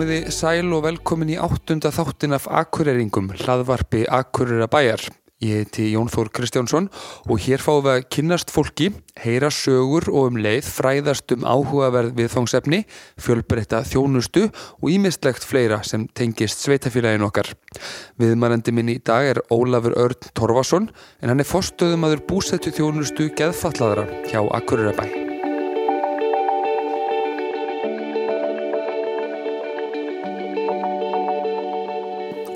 Komiði sæl og velkomin í áttunda þáttin af Akureyringum, hlaðvarpi Akureyra bæjar. Ég heiti Jón Þór Kristjánsson og hér fáum við að kynnast fólki, heyra sögur og um leið fræðast um áhugaverð viðfangsefni, fjölbreytta þjónustu og ímistlegt fleira sem tengist sveitafélagin okkar. Viðmærandi minn í dag er Ólafur Örn Torfason en hann er forstöðumadur búsettu þjónustu geðfallaðara hjá Akureyra bæ.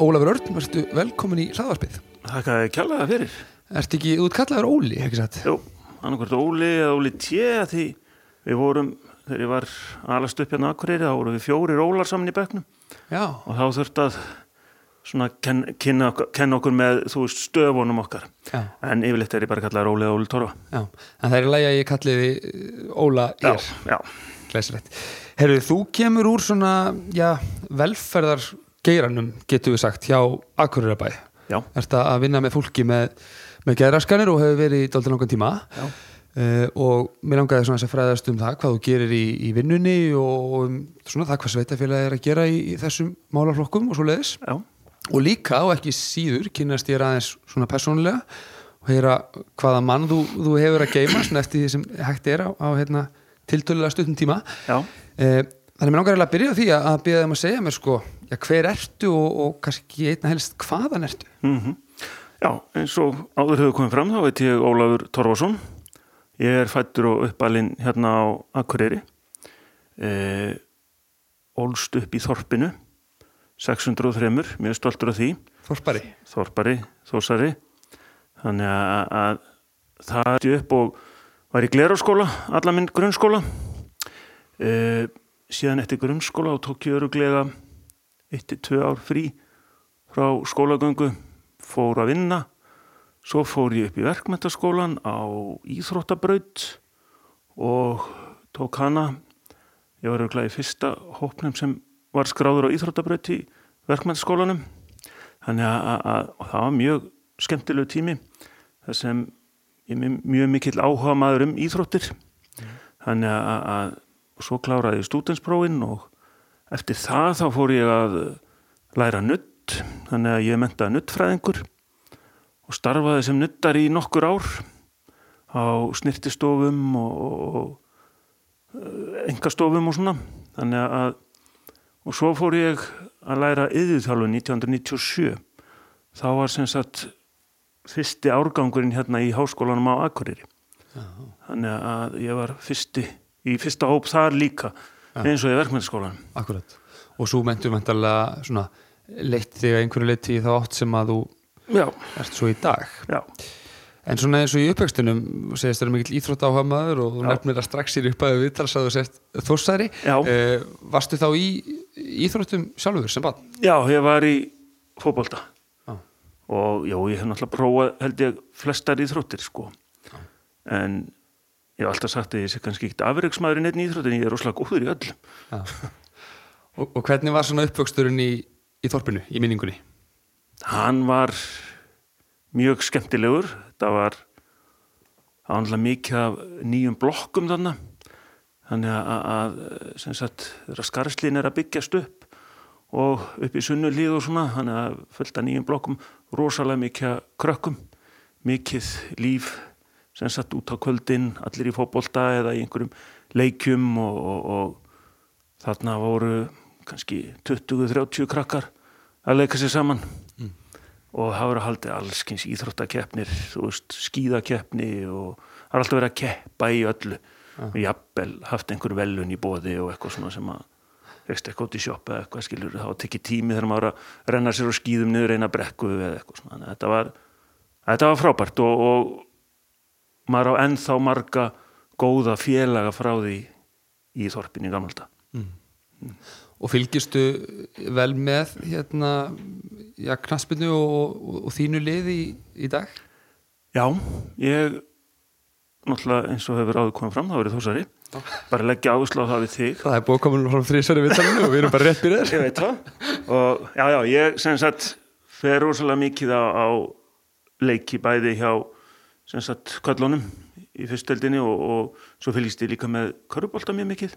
Ólafur Örn, verðstu velkomin í hlaðvarpið. Þakka kjallaða fyrir. Ertu ekki útkallaður Óli, ekki satt? Jú, annarkvært Óli eða Óli T. Því við vorum, þegar ég var alast upp hérna á Akureyri, þá vorum við fjórir Ólar saman í bekknum. Já. Og þá þurfti að svona ken, kenna, kenna okkur með, þú veist, stöfunum okkar. Já. En yfirleitt er ég bara kallaður Óli eða Óli Torfa. Já, en það er lagi að ég kalliði Óla hér. Já, já. Glæsilegt. Herru, þú kemur úr svona, já, velferðar geiranum, getur við sagt, hjá Akureyrabæ. Já. Er þetta að vinna með fólki með, með geðraskanir og hefur verið í dálta langan tíma. Uh, og mér langaði svona að fræðast um það hvað þú gerir í, í vinnunni og um svona það hvað sveitafélagi er að gera í, í þessum málaflokkum og svo leiðis Já. og líka og ekki síður kynast ég aðeins svona persónulega og heyra hvaða mann þú, þú hefur að geima svona eftir því sem hægt er á, á hérna, tiltölulega stuttum tíma Já. eh, þannig mér langar eiginlega að byrja því að, að byrja þeim að segja mér sko já, hver ertu og, og kannski einna helst hvaðan ertu Mm Já, eins og áður hefur komið fram, þá veit ég Ólafur Torfason. Ég er fættur og uppalinn hérna á Akureyri. E, ólst upp í Þorpinu, 603, mjög stoltur af því. Þorpari Þorpari, Þósari. Þannig að, að það er upp og var í Glerárskóla, alla minn grunnskóla. E, síðan eftir grunnskóla og tók ég öruglega 1-2 ár frí frá skólagöngu, fór að vinna, svo fór ég upp í verkmyndaskólan á Íþróttabraut og tók hana, ég var öruglega í fyrsta hópnum sem var skráður á Íþróttabraut í verkmyndaskólanum, þannig að, að, að það var mjög skemmtilegu tími, þar sem ég er mjög mikill áhuga maður um íþróttir, þannig að, að svo kláraði ég stúdensprófin og eftir það þá fór ég að læra nutt, þannig að ég mentaði nuttfræðingur og starfaði sem nuttar í nokkur ár á snirtistofum og, og engastofum og svona. Þannig að og svo fór ég að læra yðurþjálfu 1997 þá var sem sagt fyrsti árgangurinn hérna í háskólanum á Akureyri. Þannig að ég var fyrsti í fyrsta hóp þar líka eins og í verkmyndaskólanum Akkurat. Og svo mentur svona leitt þig að einhverju leiti í þá átt sem að þú Já, ert svo í dag. Já, En svona eins og í uppvextunum segist þér mikill íþrótt áhuga maður og þú nefnir að strax í upphæðu viðtals að þú sést þossari Já. Eh, Varstu þá í íþróttum sjálfur sem bann? já, ég var í fótbolta. Já. og já, ég hef náttúrulega prófað held ég flestar íþróttir sko. En ég hef alltaf sagt að ég sé kannski ekkit afreiksmaður í neitt íþrótt en ég er rosalega góður í öllum Já. og, og hvernig var svona uppvöxturinn í, í þorpinu, í minningunni? hann var mjög skemmtilegur það var ánlega mikið af nýjum blokkum þannig þannig að, að sem sagt, þeirra skarslín er að byggjast upp og upp í sunnulíð og svona þannig að fullt af nýjum blokkum rosalega mikið krökkum mikið líf sem sagt út á kvöldin allir í fótbolta eða í einhverjum leikjum og, og, og þarna voru kannski 20-30 krakkar að leika sér saman. Og það voru haldið allskins íþróttakeppnir þú veist, skíðakeppni og það er alltaf verið að keppa í öllu. Og jafnvel haft einhver velun í bóði og eitthvað svona sem að eitthvað í sjoppa eða eitthvað skilur þá tekið tími þegar maður var að renna sér og skíðum niður eina brekku eða eitthvað svona. Að þetta var, þetta var frábært og, og maður á ennþá marga góða félaga frá því í þorpinni gammalda Og fylgistu vel með hérna, já, knaspinu og, og, og þínu liði í, í dag? Já, ég náttúrulega eins og hefur áður komið fram þá verið þósari bara leggja áherslu á það við þig. Það er búið að koma frá þrísari viðtalinu og við erum bara rétt byrjaðir ég veit það. Og já, já, ég sem sagt fer rosalega mikið á, á leiki bæði hjá sem sagt köllunum í fyrstöldinni og, og svo fylgist ég líka með körubolta mjög mikið.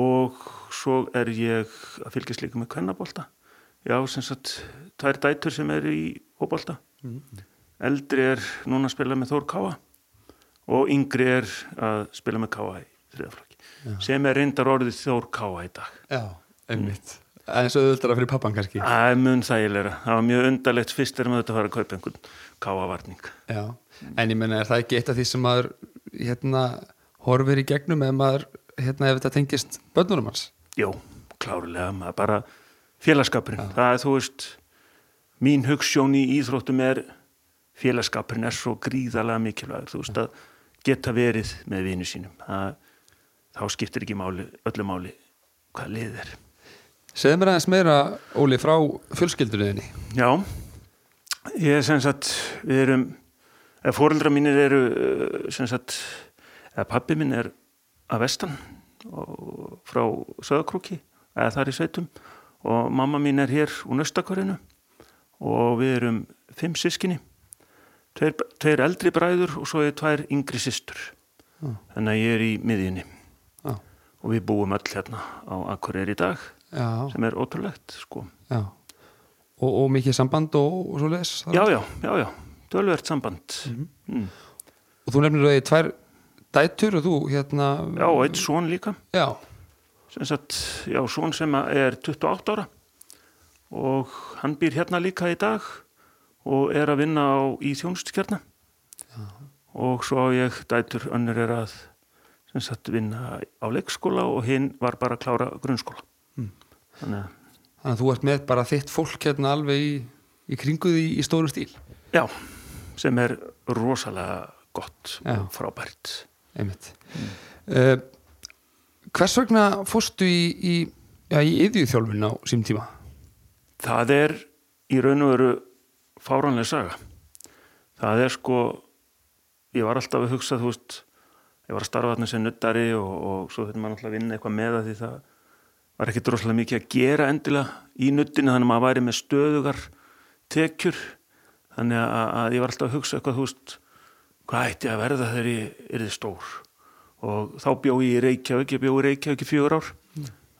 Og svo er ég að fylgjast líka með kvennabólta já, sem sagt, tvær dætur sem eru í hóbólta eldri er núna að spila með Þór Káa og yngri er að spila með Káa í þriðaflokki sem er reyndar orðið Þór Káa í dag. Já, einmitt. En eins og auðvitað fyrir pappan kannski. Það er mun þægilega, það var mjög undarlegt fyrst er maður þetta að fara að kaupa einhvern Káa-varning Já, en ég menna er það ekki eitt af því sem maður hérna horfir í gegnum eða maður hérna ef þetta tengist börnurum hans? Jó, klárlega, maður bara félagskapurinn, það er þú veist mín hugssjón í íþróttum er félagskapurinn er svo gríðalega mikilvægur, þú veist að geta verið með vinu sínum. Það, þá skiptir ekki máli, öllu máli hvað lið er. Segðu mér aðeins meira, Óli, frá fjölskyldunniðinni Já, ég er sem sagt, við erum, eða fóreldra mínir eru eh, sem sagt, eða pappi minn er að vestan og frá Söðakrúki, eða þar í sveitum og mamma mín er hér úr nöstakvarinu og við erum fimm sískinni, tveir, tveir eldri bræður og svo er tvær yngri systur. Já. Þannig að ég er í miðjunni Já, og við búum öll hérna á Akureyri í dag já, sem er ótrúlegt, sko. já. Og, og mikið samband og, og svo leis Já, já, já, já, tölvert samband. Mm. Og þú nefnir auðvitað tvær dætur og þú hérna Já, og eitt svon líka. Já, sagt, já, svon sem er 28 ára og hann býr hérna líka í dag og er að vinna á, í þjónustkjarna og svo ég dætur önnur er að sagt vinna á leikskóla og hinn var bara að klára grunnskóla Mm. þannig að þannig að þú ert með bara þitt fólk hérna alveg í, í kringuð í, í stóru stíl já, sem er rosalega gott Já. og frábært einmitt mm. Hvers vegna fórstu í, í, já, í yðjúþjálfun á sím tíma? Það er í raun og veru fáránlega saga. Það er sko, ég var alltaf að hugsa, þú veist, ég var að starfa þarna sem nuttari og, og svo þetta maður alltaf vinna eitthvað með það því það var ekki droslega mikið að gera endilega í nuttinu þannig að maður væri með stöðugar tekjur. Þannig að, að ég var alltaf að hugsa eitthvað, þú veist, hvað ætti að verða þegar ég yrði stór. Og þá bjó ég í Reykjavík, ég bjó í Reykjavík í fjögur ár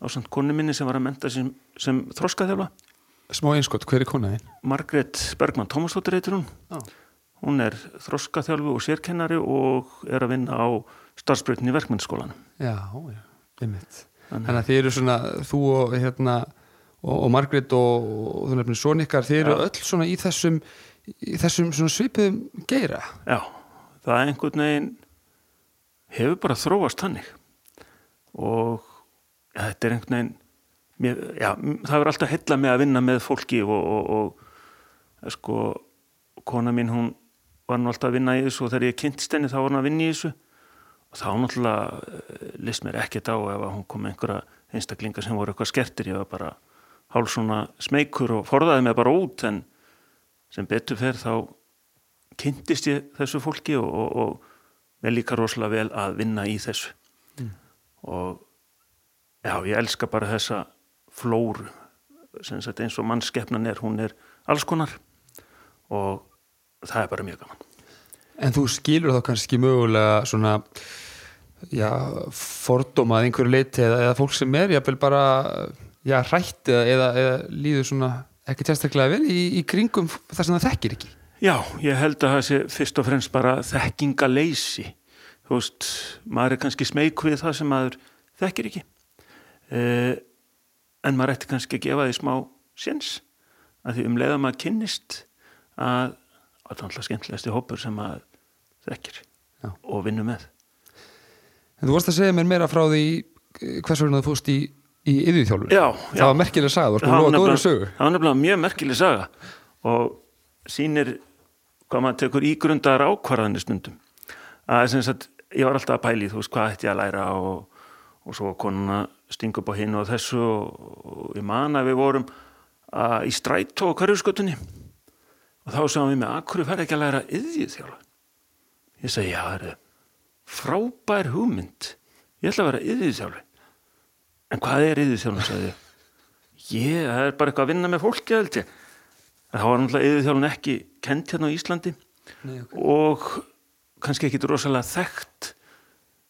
á samt konu minni sem var að menta sem, sem þroskaþjálfa. Smá einskott, hver er konaðinn? Margrét Bergmann Tómasdóttir heitir hún. Já. Hún er þroskaþjálfu og sérkennari og er að vinna á starfsbreytin í verkmyndsskólanum. Já, já, einmitt Þannig- að þið eru svona, þú og hérna og, og Margrét og, og þú nefnir svona ykkar, þið eru Já. öll svona í þessum í þessum svona svipuðum geira. Já, það er einhvern veginn hefur bara þróast hannig og ja, þetta er einhvern veginn mér, já, það er alltaf heilla með að vinna með fólki og, og, og sko, kona mín hún var nú alltaf að vinna í þessu og þegar ég kynntist henni þá var hún að vinna í þessu og þá náttúrulega list mér ekkert á ef hún kom með einhverja einstaklinga sem voru eitthvað skertir. Ég var bara hálf svona smeykur og forðaði mig bara út en sem betur fer þá kynntist ég þessu fólki og, og, og mér líka rosalega vel að vinna í þessu. Og já, ég elska bara þessa flóru. Sagt eins og mannskeppnan er, hún er alls konar og það er bara mjög gaman. En þú skilur þá kannski mögulega svona já, fordóma að einhverju leiti eða, eða fólk sem er jafnvel bara já, hrætt eða, eða, eða líður svona ekki sérstaklega vel í, í kringum þar sem það þekkir ekki Já, ég held að það sé fyrst og fremst bara þekkingaleysi. Þú veist, maður er kannski smeyk við það sem maður þekkir ekki. Eh, en maður ætti kannski að gefa því smá séns. Að því um leiða maður kynnist að það er alltaf skemmtilegasti hópur sem maður þekkir Já. og vinnur með. En þú vorst að segja mér meira frá því eh, hvers vegna þú fórst í, í yðvíþjálfun Já, Það var merkilega saga, þú varst að lofa góður sögu. það var nefnilega mjög merkileg saga og sýnir hvað maður tekur ígrundar ákvarðanir stundum. Að sem sagt, ég var alltaf að pæli þú veist hvað ætti ég að læra og, og svo konuna stinga upp á hinn og þessu og, og ég man að við vorum að, í strætó á hverjuskötunni og þá sagðum við með akkur fer ekki að læra yðið þjála ég segi já, það er frábær hugmynd. Ég ætla að vera yðið þjála en hvað er yðið þjála, sagði ég? Ég, það er bara eitthvað að vinna með fólki held ég. Það var náttúrulega yfirþjálun ekki kent hérna á Íslandi. Nei, ok. og kannski ekki rosalega þekkt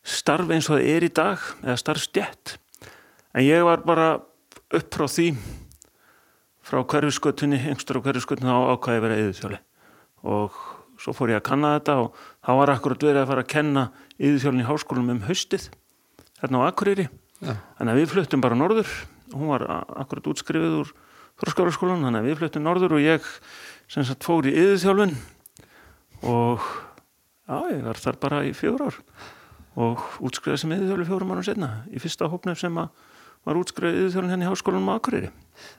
starf eins og það er í dag eða starfstjætt en ég var bara upp frá því frá hverjuskötunni, yngstur á hverjuskötunni á ákvæði verið yðurþjóli og svo fór ég að kanna þetta og þá var akkurat verið að fara að kenna yðurþjólinn í háskólum um haustið hérna á Akureyri. Já. þannig að við fluttum bara norður. Hún var akkurat útskrifið úr þróskáraskólan, þannig að við fluttum norður og ég sem sagt fór í yðurþjólun og já, ég var þar bara í fjögur ár og útskrifaði sem yðurþjóli fjórum árum setna í fyrsta hópnum sem var útskrifið yðurþjólun henni í háskólanum á Akureyri.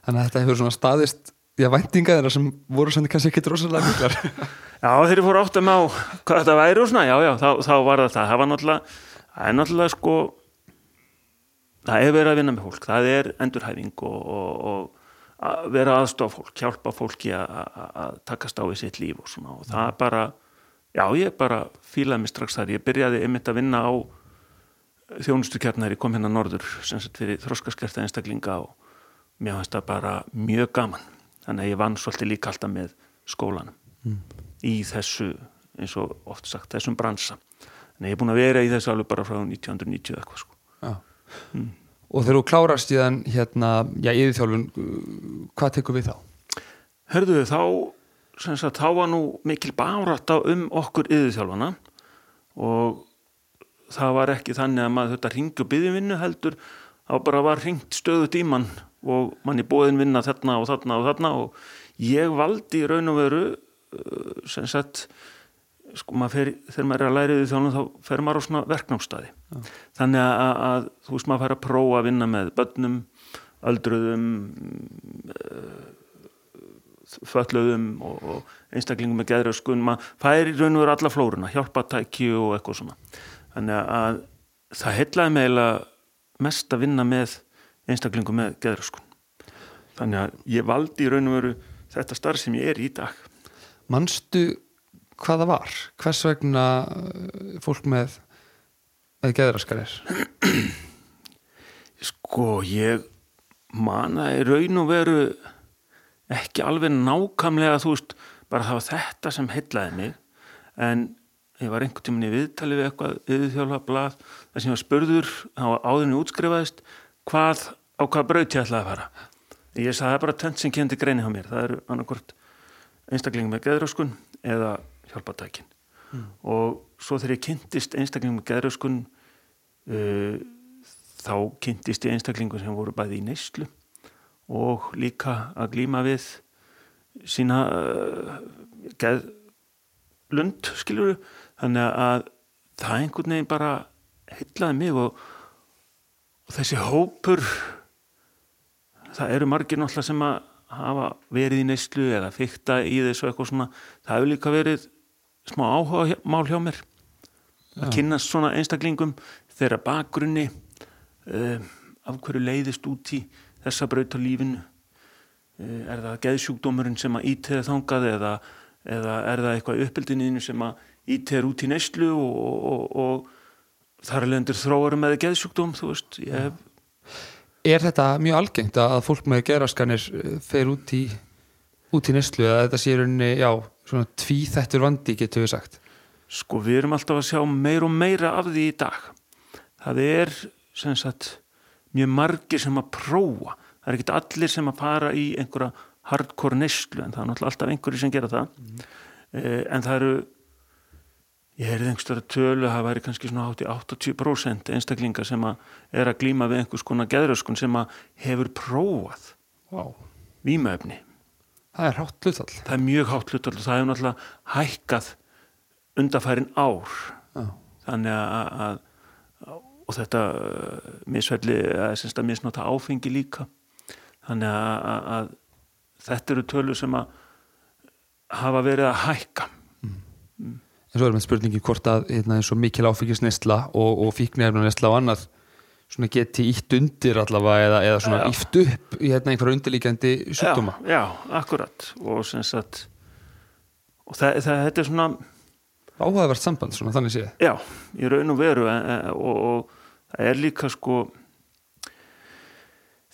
Þannig að þetta hefur svona staðist Já, væntinga þeirra sem voru svona kannski ekki rosalega miklar. Já, þegar ég fór átt að má hvað þetta væri og svona, já, já, þá, þá var það það. Var náttúrulega, það er náttúrulega sko, það er verið að vinna með fólk, það er endurhæfing og, og, og að vera aðstofa fólk, hjálpa fólki að- takast á í sitt líf og svona. Og það bara, já, ég bara fílaði mig strax þar, ég byrjaði einmitt að vinna á þjónustukjarnar, ég kom hérna norður sem sagt fyrir þroskaskerta einstaklinga og mér fannst það bara mjög gaman þannig að ég vann svolítið líka alltaf með skólanum í þessu eins og oft sagt, þessum bransa en ég er búin að vera í þessu alveg bara frá 1990 eitthvað sko. Já. Og þegar þú klárast síðan hérna, já, yfirþjálfun hvað tekur við þá? Hörðu þá sem sagt, þá var nú mikil bárætt á um okkur yðurþjálfana og það var ekki þannig að maður þetta ringi og byggði vinnu heldur þá bara var ringt stöðu díman og mann í bóðin vinna þarna og þarna og þarna og ég valdi í raun og veru uh, sem sagt sko maður fer, þegar maður er að læra yfir þjálfum þá fer maður á svona verknámsstaði. Þannig að, að, að þú veist maður fær að prófa að vinna með börnum öldruðum föllöðum og, og einstaklingum með geðröskun. Maður fær í raun og veru alla flóruna hjálpatæki og eitthvað svona. Þannig að það heitlaði meðlega mest að vinna með einstaklingum með geðröskun þannig að ég valdi í raun og veru þetta starf sem ég er í dag Manstu hvað það var? Hvers vegna uh, fólk með með geðraskar er? Sko, ég mana í raun og veru ekki alveg nákvæmlega, þú veist, bara það var þetta sem heitlaði mig, en ég var einhvern tímann í viðtali við eitthvað viðþjóla blað, það sem ég var spurður á áðurinn útskrifaðist, hvað, á hvað braut ég ætlaði að fara. Ég sagði það er bara tönt sem kendi greini á mér, það eru annarkvort einstaklingum með geðröskun eða hjálpatækin. Og svo þegar ég kynntist einstaklingum með geðröskun, uh, þá kynntist ég einstaklingum sem voru bæði í neyslu og líka að glíma við sína uh, geðlund skilur þannig að það einhvern veginn bara heitlaði mig og, og þessi hópur það eru margir náttúrulega sem að hafa verið í neyslu eða fykta í þessu eitthvað svona. Það hefur líka verið smá áhuga mál hjá mér. Að kynnast svona einstaklingum þeirra bakgrunni um, af hverju leiðist út í þessa braut á lífinu. Uh, er það geðsjúkdómurinn sem að íteða þangað eða, eða er það eitthvað í uppbyldininu sem að íteða út í neyslu og, og, og þar er lendur þróarum með geðsjúkdóm þú veist, hef Er þetta mjög algengt að fólk með geðraskanir uh, fer út í út í neslu eða þetta sé rauninni, já, svona tvíþættur vandi getur við sagt? Sko við erum alltaf að sjá meir og meira af því í dag. Það er sem sagt mjög margir sem að prófa. Það er ekkit allir sem að fara í einhverja hardcore neyslu en það er náttúrulega alltaf einhverju sem gera það. Eh, en það eru, ég heyrði einhverstara tölu að það væri kannski svona hátt í 80% einstaklinga sem að er að glíma við einhvers konar geðröskun sem að hefur prófað Wow. vímaefni. Það er hátt hlutall. Það er mjög hátt hlutall og það hefur náttúrulega hækkað undarfærin ár. Já. þannig að, að og þetta uh, misvelli að semst að misnota áfengi líka þannig að, að, að þetta eru tölur sem að hafa verið að hækka En svo er með spurningi hvort að hérna, eins og mikil áfengisnesla og, og fíknefnunesla og annað svona geti ítt undir allavega eða, eða svona Já. ítt upp í hérna, einhverja undirlíkjandi sjúkdóma. já, já, akkurat og sem sagt og það, það, þetta er svona Áhugavert samband, svona þannig séð. já, í raun og veru e, e, og, og það er líka sko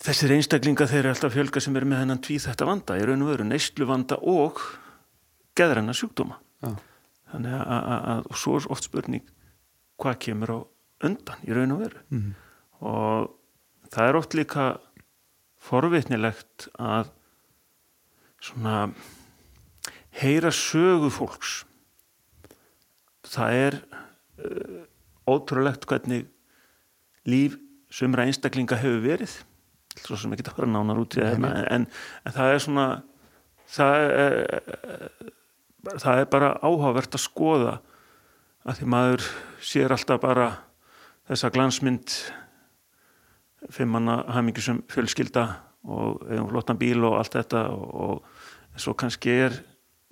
þessir einstaklinga þeir eru alltaf fjölga sem eru með hennan tví þetta vanda í raun og veru, neyslu vanda og geðranna sjúkdóma Já. Þannig að, og svo er oft spurning hvað kemur á undan í raun og veru? Mhm. og það er oft líka forvitnilegt að svona heyra sögu fólks. Það er uh, ótrúlegt hvernig líf sumra einstaklinga hefur verið. Svo sem ekki að fara nánar út í það hérna, en, en það er svona það er, það er bara áhugavert að skoða að því maður sér alltaf bara þessa glansmynd fimmanna hamingisum fjölskylda og um flottan bíl og allt þetta og, og svo kannski er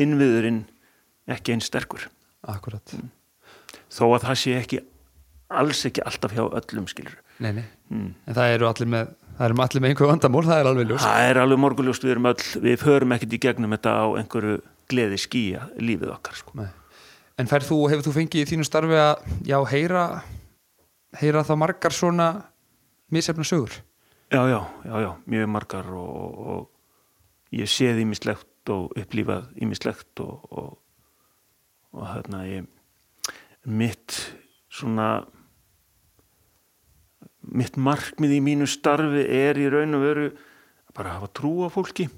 innviðurinn ekki einn sterkur. Akkurat þó að það sé ekki alls ekki alltaf hjá öllum skilur Nei, nei, mm. en það eru allir með það eru allir með einhver vandamál, það er alveg ljós Það er alveg morguljóst, við erum öll við förum ekkert í gegnum þetta á einhverju gleði skýja lífið okkar sko. En þú, hefur þú fengið í þínu starfi að já, heyra heyra þá margar svona misefna sögur? Já, já, já, já mjög margar og, og ég séð ímislegt og upplýfað ímislegt og, og, og hérna ég mitt svona mitt markmið í mínu starfi er í raun og veru bara að hafa trú á fólki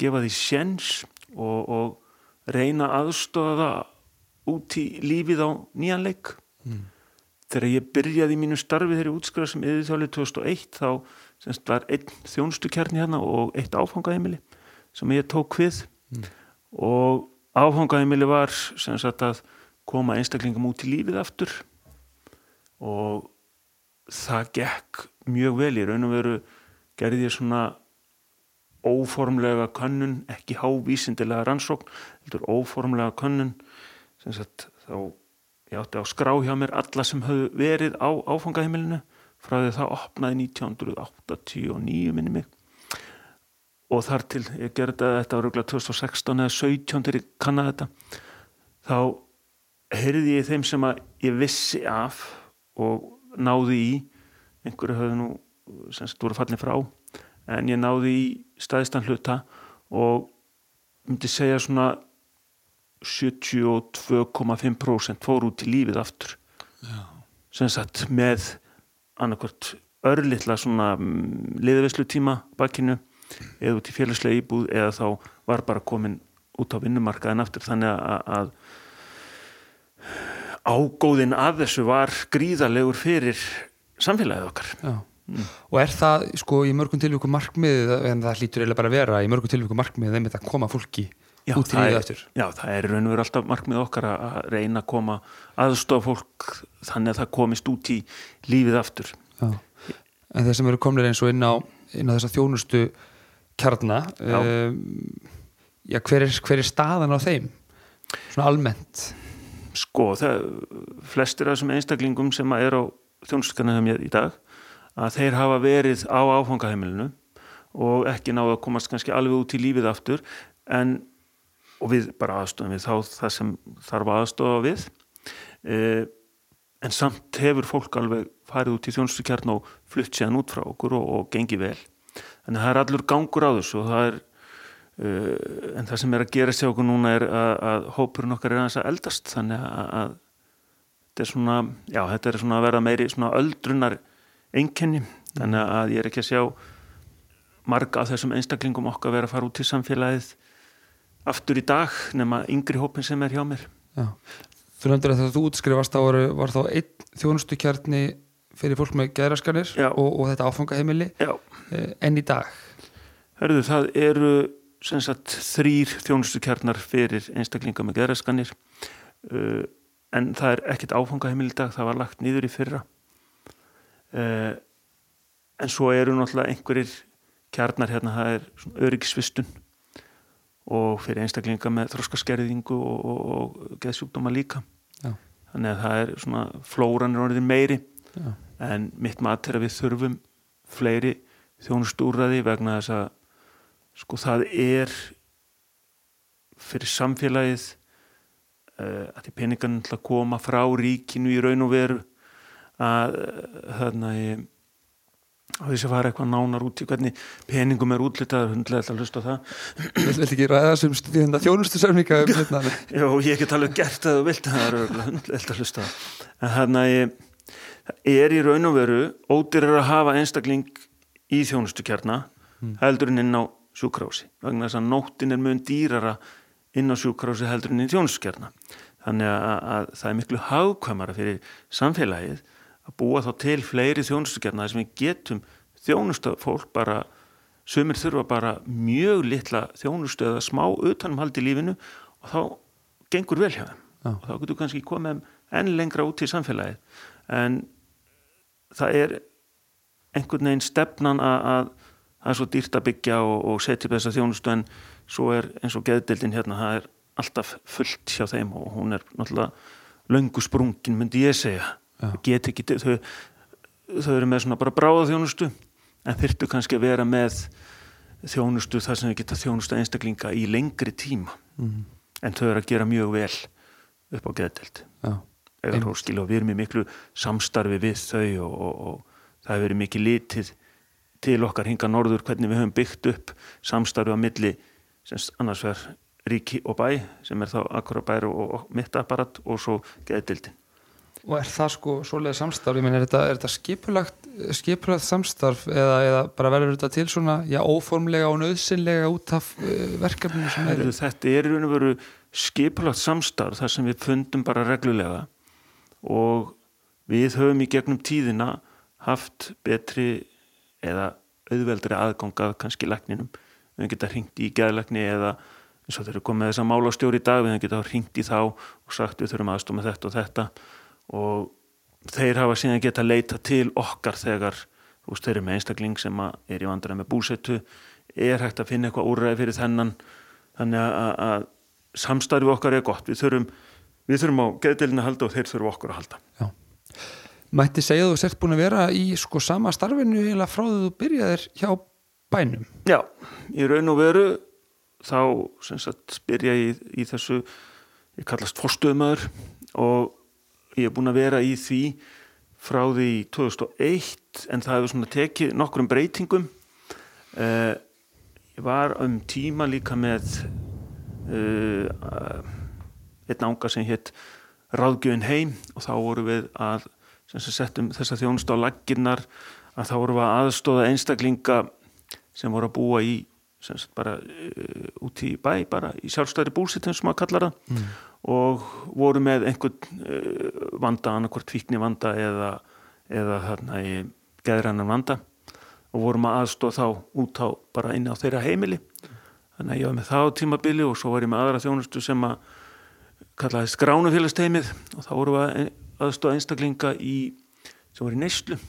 gefa því sjens og, og reyna aðstofa það út í lífið á nýjanleik mm. þegar ég byrjaði í mínu starfi þegar ég útskriða sem yfirþjálið 2001 þá semst var einn þjónustukjarni hérna og eitt áfangaheimili sem ég tók við mm. og áfangaheimili var semst að koma einstaklingum út í lífið aftur og það gekk mjög vel í raun og veru gerði ég svona óformlega könnun, ekki hávísindilega rannsókn, heldur óformlega könnun. Sem sagt þá ég átti á skrá hjá mér alla sem höfðu verið á áfangaheimilinu. Frá því það opnaði 1989 minni mig. Og þar til ég gerði þetta á röglega 2016 eða 17 til ég kannaði þetta þá heyrði ég þeim sem að ég vissi af og náði í. Einhverju höfðu nú semst voru fallin frá en ég náði í staðistan hluta og myndi segja svona 72,5% fór út í lífið aftur. Sem sagt með annarkvört örlittla svona mm, liðveislu tíma bakkinu eða út í félagslega íbúð eða þá var bara komin út á vinnumarkaðin aftur. Þannig að, að ágóðin að þessu var gríðarlegur fyrir samfélagið okkar mm. og er það sko í mörgum tilvíku markmið en það hlýtur eiginlega bara að vera í mörgum tilvíku markmið þeim að koma fólki já, út í lífið eftir Já, það er raun og veru alltaf markmið okkar að reyna að koma aðstofa fólk þannig að það komist út í lífið aftur já. En þeir sem eru komnir eins og inn á, inn á þessa þjónustu kjarna já. Um, já, hver, er, hver er staðan á þeim? Svona almennt Sko, það, flestir af þessum einstaklingum sem er á þjónuskanum í dag að þeir hafa verið á áfangaheimilinu og ekki náðu að komast kannski alveg út í lífið aftur en, og við bara aðstofum við þá það sem þarf aðstofa við. E, en samt hefur fólk alveg farið út í þjónustukjarn og flutt séðan út frá okkur og, og gengi vel. Að það er allur gangur á þessu og það er Uh, en það sem er að gera sér okkur núna er að, að hópurinn okkar er aðeins að eldast. Þannig að, að þetta er svona, já þetta er svona að vera meiri öldrunar einkenni. Þannig að ég er ekki að sjá marga af þessum einstaklingum okkar vera að fara út í samfélagið aftur í dag nema yngri hópin sem er hjá mér. Já. Þú nefndir að þegar þú útskrifast þá var, þá einn þjónustukjarni fyrir fólk með gæðraskanir og, og þetta áfangaheimili eh, en í dag? Hörðu, það eru sagt, þrýr þjónustukjarnar fyrir einstaklinga með geðræskanir uh, en það er ekkit áfangaheimil í dag, það var lagt nýður í fyrra uh, en svo eru náttúrulega einhverjir kjarnar hérna, það er öryggisvistun og fyrir einstaklinga með þróskaskerðingu og, og, og geðsjúkdóma líka Já. þannig að það er svona flóranir orðin meiri Já. en mitt mat er að við þurfum fleiri þjónustúraði vegna þess að sko það er fyrir samfélagið uh, að því að koma frá ríkinu í raun og veru að þarna ég á því að fara eitthvað nánar út í hvernig peningum er útlitað hundlega að hlusta það. Þú vilt ekki ræða sem stundin þjónustu samlinga um Já, ég hef ekki talað gert að þú vilt það er hundlega að hlusta en ég það er í raun og veru ódýrar að hafa einstakling í þjónustukjarna heldur en inn á sjúkrási vegna þess að nóttin er mjög dýrara inn á sjúkrási heldur en inn í þjónustukjarna. Þannig að, að það er miklu hagkvæmara fyrir samfélagið að búa þá til fleiri þjónustukjarna þar sem við getum þjónusta fólk bara sumir þurfa bara mjög litla þjónustu eða smá utanumhald í lífinu og þá gengur vel hjá þeim Já. og þá getur kannski komið enn lengra út í samfélagið en það er einhvern veginn stefnan að, að það er svo dýrt að byggja og, og setja upp þessa þjónustu en svo er eins og geðdildin hérna, það er alltaf fullt hjá þeim og hún er náttúrulega löngu sprungin myndi ég segja. Get ekki, þau, þau eru með svona bara bráða þjónustu en þyrftu kannski að vera með þjónustu þar sem þau geta þjónustu einstaklinga í lengri tíma. Mm. en þau eru að gera mjög vel upp á geðdelt og við erum í miklu samstarfi við þau og, og, og það hefur verið mikið litið til okkar hinga norður hvernig við höfum byggt upp samstarfi á milli annars verð ríki og bæ sem er þá akkur bæri og, mitt apparat og svo geðdildin og er það sko svoleiði samstarf, ég menn er þetta, er þetta skipulagt, skipulagt samstarf eða, eða bara verður þetta til svona já, óformlega og nöðsynlega út af uh, verkefninu sem eru þetta er í raun og veru skipulagt samstarf þar sem við fundum bara reglulega og við höfum í gegnum tíðina haft betri eða auðveldri aðgangað kannski lækninum. Við geta hringt í geðlækni eða eins og þeir eru komið þess að mála stjóri í dag við geta hringt í þá og sagt við þurfum aðstofa með þetta og þetta og þeir hafa síðan geta leita til okkar þegar þú veist, þeir eru með einstakling sem er í vandræði með búsettu er hægt að finna eitthvað úrræði fyrir þennan. Þannig að, að, samstarfi okkar er gott. Við þurfum, við þurfum á geðdeilinu að halda og þeir þurfum okkur að halda. Já. Mætti segja þú sért búin að vera í sko sama starfinu eða frá því þú byrjaðir hjá bænum. Já, í raun og veru þá sagt byrja ég í, í þessu ég kallast fórstöðumæður og ég er búin að vera í því frá því 2001 en það hefur svona tekið nokkrum breytingum uh, ég var um tíma líka með uh, einn ánga sem hétt Ráðgjöfin heim og þá voru við að settum þessa þjónust á lagginnar að þá voru við að aðstóða einstaklinga sem voru að búa í bara uh, út í bæ bara í sjálfstæri búsitum sem maður kallar það mm. Og voru með einhvern uh, vanda, annarkvort tvíkni vanda eða, eða þarna í geðrannan vanda og vorum að aðstóða þá út á bara inn á þeirra heimili. Þannig að ég var með það á tímabili og svo var ég með aðra þjónustu sem að kallaði skránufélagsteimið og þá voru að aðstóða einstaklinga í, sem voru í neyslu.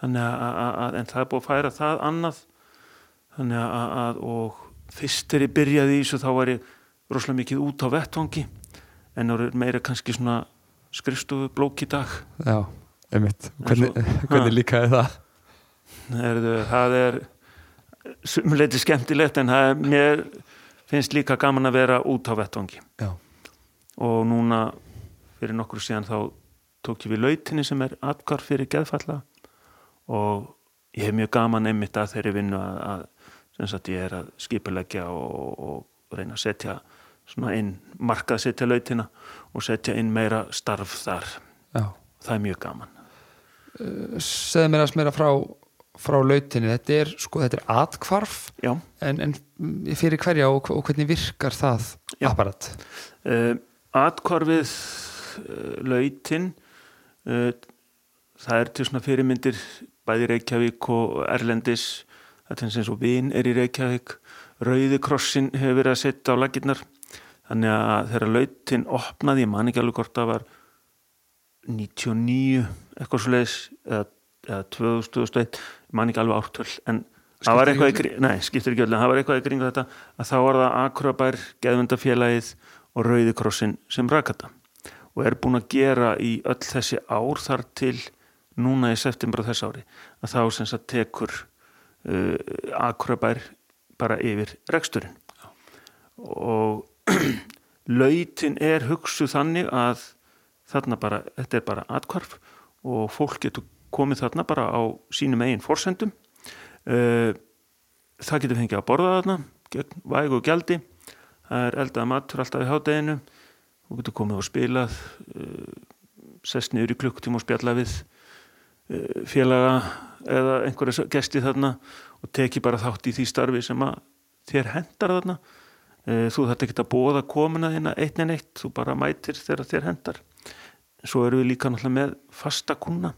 Þannig að, en það er búið að færa það annað. Þannig að, og fyrst þegar ég byrjaði í þessu þá var ég rosalega mikið út á vettvangi en það eru meira kannski svona skrifstofu blók í dag Já, einmitt Hvernig, hvernig Ha. líkaði það? Herðu, það er sumuleiti skemmtilegt en það er, mér finnst líka gaman að vera út á vettvangi Já, og núna fyrir nokkur síðan þá tók ég við lautinni sem er atkvar fyrir geðfalla og ég hef mjög gaman einmitt að þeirri vinnu að, að sem sagt ég er að skipuleggja og, og reyna að setja svona inn, markað setja lautina og setja inn meira starf þar. Já. Það er mjög gaman. Segðu mér að smera frá frá lautinni, þetta er sko, þetta er atkvarf en, en fyrir hverja og, og hvernig virkar það Já. apparat? uh, atkvarfið uh, lautin uh, það er til svona fyrirmyndir bæði Reykjavík og Erlendis. Þetta er eins og vin er í Reykjavík Rauði krossin hefur verið að setja á laginnar þannig að þegar lautin opnaði, ég man ekki alveg hvort það var 99 eitthvað svo leiðis eða, eða 2000, 2001, ég man ekki alveg ártöl en það var eitthvað í nei, skiptir ekki öll en það var eitthvað í kringu þetta að þá var það Akurabær, Geðvendafélagið og Rauði krossin sem rakata og er búin að gera í öll þessi ár þar til núna í september á þess ári að þá sem sagt tekur uh, Akurabær bara yfir reksturinn. Og lautin er hugsuð þannig að þarna bara, þetta er bara atkvarf og fólk getur komið þarna bara á sínum eigin forsendum. Uh, það getur fengið að borða þarna gegn vægu og gjaldi. Það er eldaða matur alltaf í hádeginu. Þú getur komið og spilað uh, sest niður í klukktíma og spjalla við eh, félaga eða einhverja gesti þarna og teki bara þátt í því starfi sem að þér hendar þarna. Eh, þú þarf ekki að bóða komuna þína eitt en eitt, þú bara mætir þegar þér hendar svo eru við líka náttúrulega með fasta kuna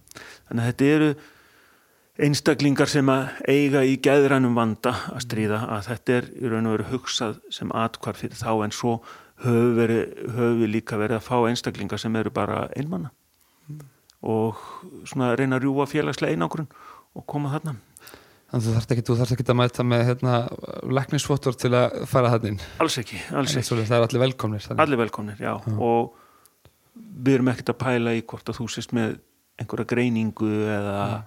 þannig að þetta eru einstaklingar sem að eiga í gæðrænum vanda að stríða að þetta er í raun og veru hugsað sem atkvar fyrir þá en svo höfum við, höf við líka verið að fá einstaklingar sem eru bara einmanna mm. og svona reyna að rjúa félagslega einangrun og koma þarna Þannig að þú þarfst ekki, að mæta með hérna, leknisfóttur til að fara þannig Alls ekki, alls ekki Það er allir velkomnir þannig. Allir velkomnir, já. já og við erum ekkert að pæla í hvort að þú sést með einhverja greiningu eða ja.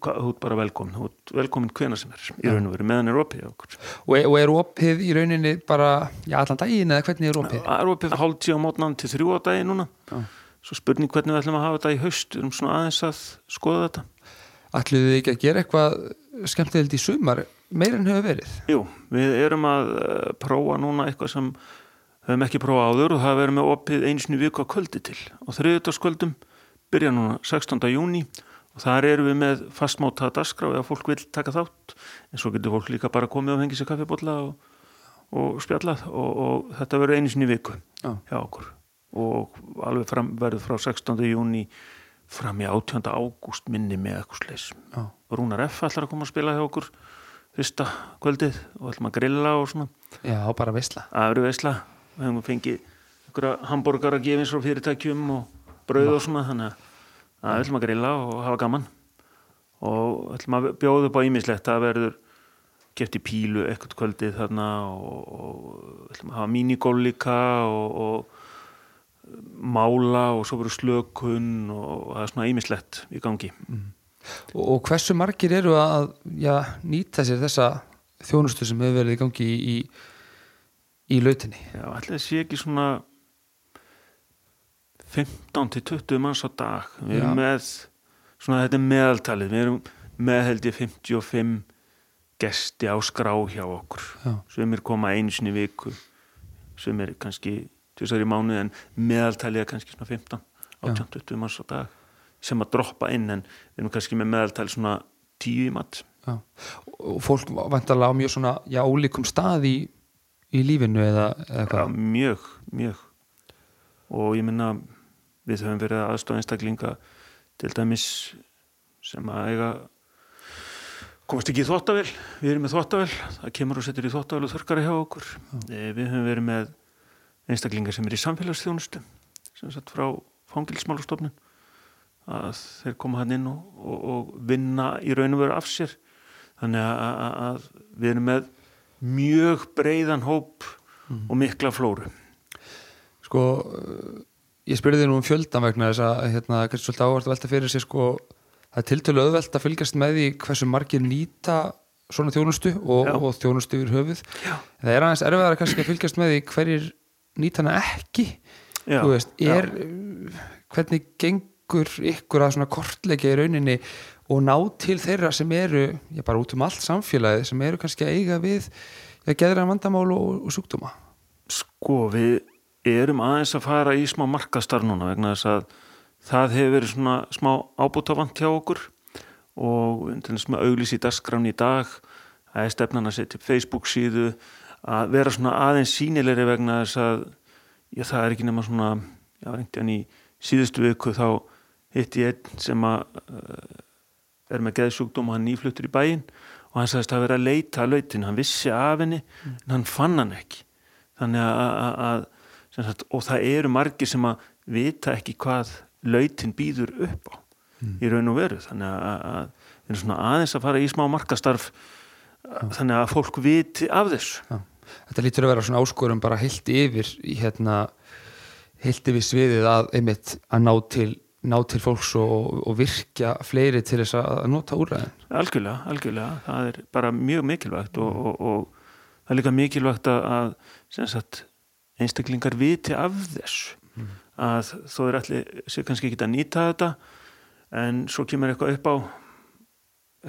þú ert bara velkomin þú ert velkomin hvena sem er í raun og veru meðan er opið og, og er opið í rauninni bara já, allan daginn eða hvernig er opið? Það er opið hálf tíu á mótnan til þrjú á daginn núna já. svo spurning hvernig við ætlum að hafa þetta í haust við erum svona aðeins að skoða þetta ætluðu þið ekki að gera eitthvað skemmtilegt í sumar meir en hefur verið? Jú, við erum að uh, prófa núna eitthvað sem höfum ekki prófað áður og það verður með opið einsinu viku að kvöldi til og þriðutaskvöldum byrja núna 16. júni og þar erum við með fastmáta dasgrá eða fólk vil taka þátt en svo getur fólk líka bara komið og hengið sér kaffibotla og, og spjallað og, og þetta verður einsinu viku ah. hjá okkur og alveg fram, verður frá 16. júni fram í 18. ágúst minni með eitthvað sleis Rúnar F. ætlar að koma að spila hjá okkur fyrsta kvöldið og ætlum að grilla og svona. Já, bara veisla. Það eru veisla, við hefum fengið einhverja hambúrgar að gefa eins og fyrirtækjum og brauð og svona þannig að við ætlum að grilla og hafa gaman. Og ætlum að bjóða upp á ímislegt það verður geft í pílu ekkert kvöldið þarna og, og ætlum að hafa minigól líka og, og mála og svo verður slökun og það er svona ímislegt í gangi mm. og, og hversu margir eru að já, nýta sér þessa þjónustu sem hefur verið í gangi í, í, í lautinni? Já, allir sé ekki svona 15-20 manns á dag við erum já. með svona þetta er meðaltalið við erum með held ég 55 gesti á skrá hjá okkur já. sem er koma einsni viku sem er kannski tvisar í mánu en meðaltalið er kannski svona 15 18-20 manns á dag sem að droppa inn en við erum kannski með meðaltalið svona 10 í mat. Já. og fólk vantarlega á mjög svona já, ólíkum stað í, í lífinu eða, eða já, mjög, mjög. Og ég minna við höfum verið aðstofa einstaklinga til dæmis sem að eiga komast ekki í þóttavel við erum með þóttavel, það kemur og setur í þóttavel og þörkara hjá okkur. Já. Eh, við höfum verið með einstaklingar sem er í samfélagsþjónustu sem satt frá fangilsmálustofnun að þeir koma hann inn og, og, og vinna í raun og veru af sér þannig að, að, við erum með mjög breiðan hóp mm. og mikla flóru Sko ég spyrði þér nú um fjöldan vegna þess að hérna, kannski svolítið ávart að velta fyrir sig sko, það er tiltölu öðvelt að fylgjast með því hversu margir nýta svona þjónustu og, og þjónustu yfir höfuð Já. það er aðeins erfiðar að kannski að fylgjast með því hverjir nýta hana ekki. Já, veist, er, hvernig gengur ykkur að svona kortleika í rauninni og ná til þeirra sem eru, já bara út um allt samfélagið sem eru kannski að eiga við að geðra vandamál og, og súkdóma Sko við erum aðeins að fara í smá markastar núna vegna þess að það hefur verið svona smá ábútafant hjá okkur og til þess að auglís í dasgráni í dag er stefnan að setja Facebook síðu að vera svona aðeins sínilegri vegna þess að já, það er ekki nema svona já, hann í síðustu viku þá hitti ég einn sem að uh, er með geðsjúkdóm og hann nýfluttur í bæin og hann sagðist að vera að leita að lautin, hann vissi af henni mm. en hann fann hann ekki þannig að, að sagt, og það eru margir sem að vita ekki hvað lautin býður upp á mm. í raun og veru þannig að, að aðeins að fara í smá markastarf þannig að fólk viti af þessu. Já. Þetta lítur að vera svona áskorum bara heilt yfir hérna, heilt yfir sviðið að einmitt að ná til, ná til fólks og, og virkja fleiri til þess að nota úræðin Algjörlega, algjörlega, það er bara mjög mikilvægt og, og, og það er líka mikilvægt að sagt, einstaklingar viti af þessu. Mm. að þó er allir sér kannski ekki að nýta þetta en svo kemur eitthvað upp á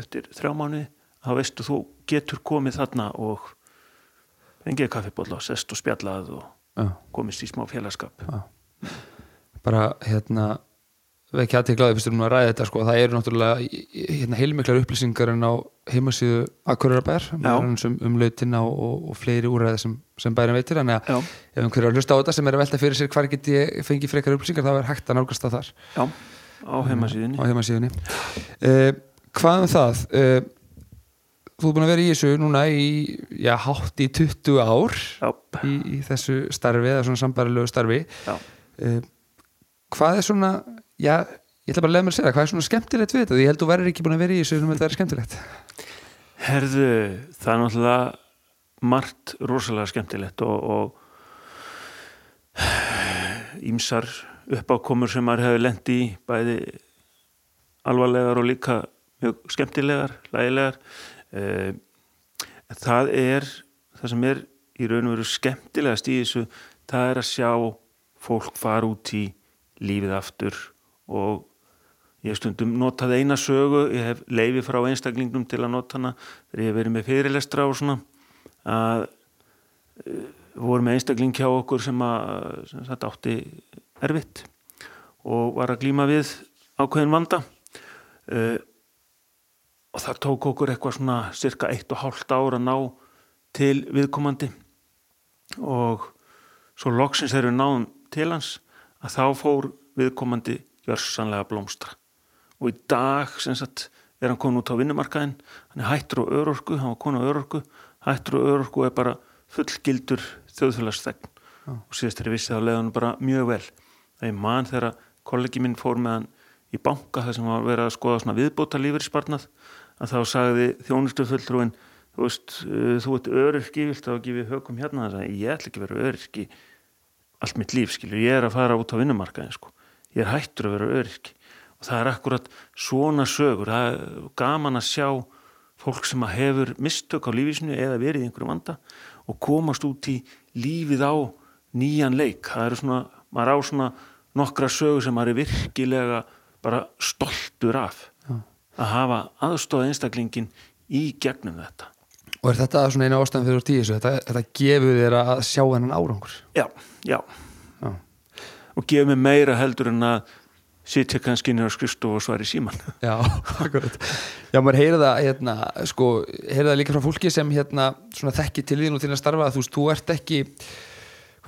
eftir þrjá mánu þá veistu þú getur komið þarna og fengið kaffibólla og sest og spjallað og ja. komist í smá félagskap. Ja. bara hérna vekja aðteglaði fyrstur um að ræða þetta sko, það eru náttúrulega hérna, heilmiklar upplýsingar en á heimasíðu Akureyrar um, um lautina og, og, og fleiri úræði sem, sem bærin veitir. Að Já, ef einhverju er að hlusta á þetta sem er að velta fyrir sér hvar get ég fengið frekar upplýsingar þá er hægt að nálgast það þar. Já, á heimasíðinni á heimasíðunni. Uh, Hvað um það? Uh, þú er búin að vera í þessu núna í já, hátt í 20 ár í, í þessu starfi eða svona sambarilegu starfi. Já. Uh, Hvað er svona já, ég ætla bara að leiða mér að segja hvað er svona skemmtilegt við þetta? Því Ég held þú verður ekki búin að vera í þessu sem þetta er skemmtilegt. Herðu, það er náttúrulega margt rosalega skemmtilegt og, og ímsar uppákomur sem maður hefur lent í bæði alvarlegar og líka mjög skemmtilegar, lægilegar það er það sem er í raun og veru skemmtilegast í þessu það er að sjá fólk fara út í lífið aftur og ég stundum notað eina sögu, ég hef leifi frá einstaklingnum til að nota hana þegar ég hef verið með fyrirlestra og svona að uh, voru með einstakling hjá okkur sem að sem sagt, átti erfitt og var að glíma við ákveðin vanda. Uh, og það tók okkur eitthvað svona cirka eitt og hálft ár að ná til viðkomandi. Og svo loksins þegar við náðum til hans að þá fór viðkomandi gjörsanlega blómstra. Og í dag sem sagt er hann komin út á vinnumarkaðin hann er hættur á örorku, hann var komin á örorku. Hættur á örorku og er bara fullgildur þjóðfélagsþegn. Og síðast er ég vissi þá leiði hann bara mjög vel. Það er mann þegar kollegi minn fór með hann í banka þar sem var verið að skoða svona viðbóta lífeyrisbarnað að þá sagði þjónustu fulltrúin þú veist, uh, þú ert öryrki vilt þá ekki við hökum hérna? Þess að ég ætla ekki að vera öryrki. Allt mitt líf, skilur, ég er að fara út á vinnumarkaðin, sko, ég er hættur að vera öryrki. Og það er akkurat svona sögur, það er gaman að sjá fólk sem að hefur mistök á lífísinu eða verið í einhverju vanda og komast út í lífið á nýjan leik, það eru svona maður á svona nokkra sögur sem maður er virkilega bara stoltur af. Að hafa aðstóða einstaklingin í gegnum þetta. Og er þetta svona eina ástæðan fyrir tíu þetta, þetta gefur þér að sjá hennan árangur? Já, já, Já, og gefa mig meira heldur en að sitja kannski inn á skrifstofu og svari síman Já, akkurat. Já, maður heyrði það, hérna, sko heyrði það líka frá fólki sem, hérna, svona þekki til þín og til að starfa, þú veist, þú ert ekki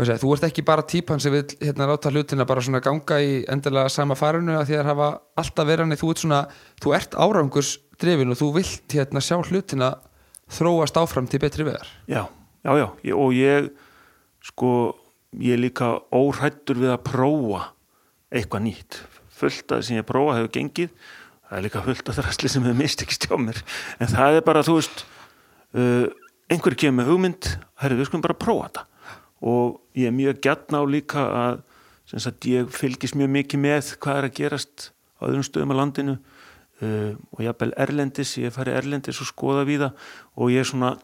segja, þú ert ekki bara típan sem vil, hérna, láta hlutina bara svona ganga í endilega sama farinu að því að hafa alltaf verið hann, þú ert svona, þú ert árangurs drifin og þú vilt, hérna, sjá hlutina þróast áfram til betri vegar. Já, já, já, ég- og ég sko, ég er líka óhrættur við að prófa eitthvað nýtt. Fullt að sem ég prófa hefur gengið það er líka fullt að þræsli sem hefur mist ekki stjá mér. En það er bara, þú veist uh, einhver kemur hugmynd herri, við skulum bara prófa þetta. Og ég er mjög gætna á líka að sem sagt, ég fylgist mjög mikið með hvað er að gerast á öðrum stöðum á landinu. Uh, og jafnvel erlendis, ég fari erlendis og skoða við það og ég er svona